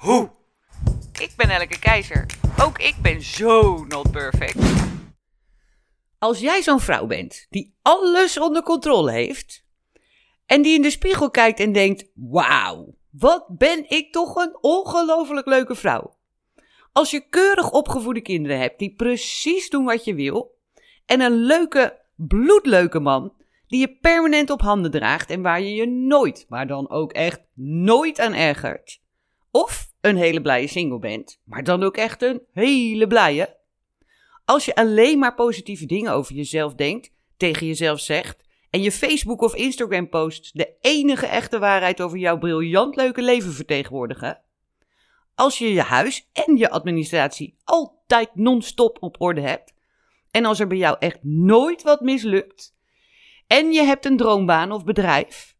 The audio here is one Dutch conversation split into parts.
hoe. Ik ben Elke Keizer. Ook ik ben zo not perfect. Als jij zo'n vrouw bent die alles onder controle heeft en die in de spiegel kijkt en denkt: Wauw, wat ben ik toch een ongelooflijk leuke vrouw. Als je keurig opgevoede kinderen hebt die precies doen wat je wil en een leuke, bloedleuke man die je permanent op handen draagt en waar je je nooit, maar dan ook echt nooit aan ergert. Of een hele blije single bent, maar dan ook echt een hele blije. Als je alleen maar positieve dingen over jezelf denkt, tegen jezelf zegt en je Facebook of Instagram posts de enige echte waarheid over jouw briljant leuke leven vertegenwoordigen. Als je je huis en je administratie altijd non-stop op orde hebt. En als er bij jou echt nooit wat mislukt. En je hebt een droombaan of bedrijf.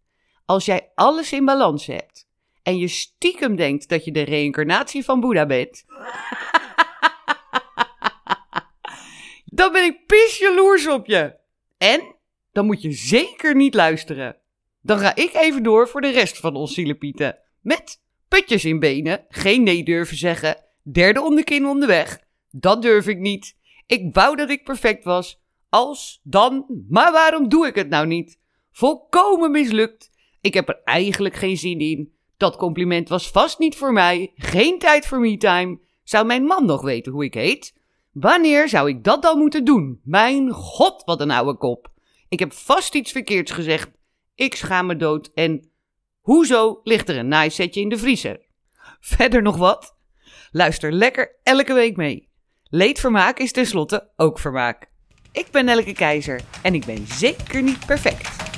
Als jij alles in balans hebt. En je stiekem denkt dat je de reïncarnatie van Boeddha bent. dan ben ik pisjaloers op je. En dan moet je zeker niet luisteren. Dan ga ik even door voor de rest van ons zielepieten. Met putjes in benen, geen nee durven zeggen, derde om de kin onderweg. Dat durf ik niet. Ik wou dat ik perfect was. Als, dan, maar waarom doe ik het nou niet? Volkomen mislukt. Ik heb er eigenlijk geen zin in. Dat compliment was vast niet voor mij. Geen tijd voor me-time. Zou mijn man nog weten hoe ik heet? Wanneer zou ik dat dan moeten doen? Mijn god, wat een oude kop. Ik heb vast iets verkeerds gezegd. Ik schaam me dood en hoezo ligt er een nice setje in de vriezer? Verder nog wat? Luister lekker elke week mee. Leedvermaak is tenslotte ook vermaak. Ik ben Elke Keizer en ik ben zeker niet perfect.